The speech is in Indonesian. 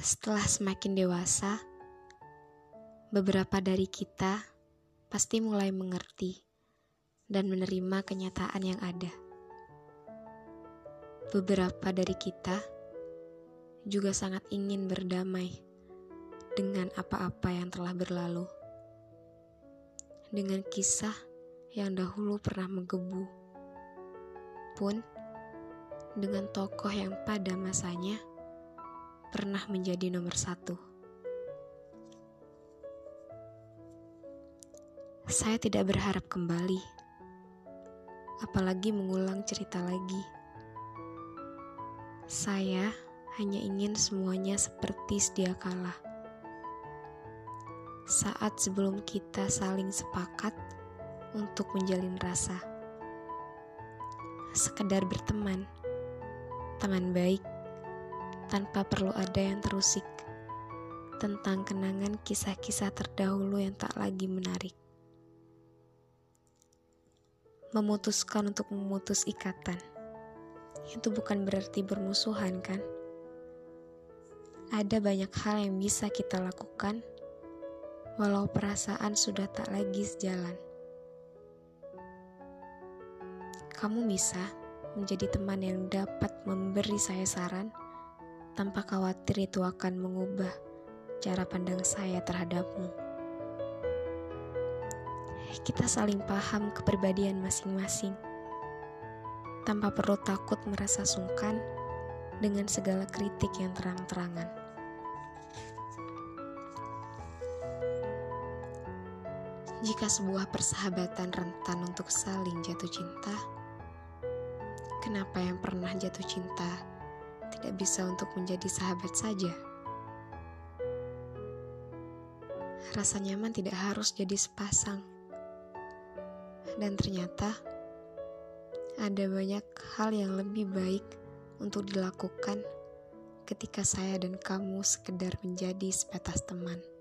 Setelah semakin dewasa, beberapa dari kita pasti mulai mengerti dan menerima kenyataan yang ada. Beberapa dari kita juga sangat ingin berdamai dengan apa-apa yang telah berlalu, dengan kisah yang dahulu pernah menggebu, pun dengan tokoh yang pada masanya pernah menjadi nomor satu. Saya tidak berharap kembali, apalagi mengulang cerita lagi. Saya hanya ingin semuanya seperti sedia kala. Saat sebelum kita saling sepakat untuk menjalin rasa, sekedar berteman, teman baik tanpa perlu ada yang terusik tentang kenangan kisah-kisah terdahulu yang tak lagi menarik. Memutuskan untuk memutus ikatan. Itu bukan berarti bermusuhan, kan? Ada banyak hal yang bisa kita lakukan walau perasaan sudah tak lagi sejalan. Kamu bisa menjadi teman yang dapat memberi saya saran tanpa khawatir itu akan mengubah cara pandang saya terhadapmu. Kita saling paham kepribadian masing-masing, tanpa perlu takut merasa sungkan dengan segala kritik yang terang-terangan. Jika sebuah persahabatan rentan untuk saling jatuh cinta, kenapa yang pernah jatuh cinta bisa untuk menjadi sahabat saja. Rasa nyaman tidak harus jadi sepasang. Dan ternyata ada banyak hal yang lebih baik untuk dilakukan ketika saya dan kamu sekedar menjadi sebatas teman.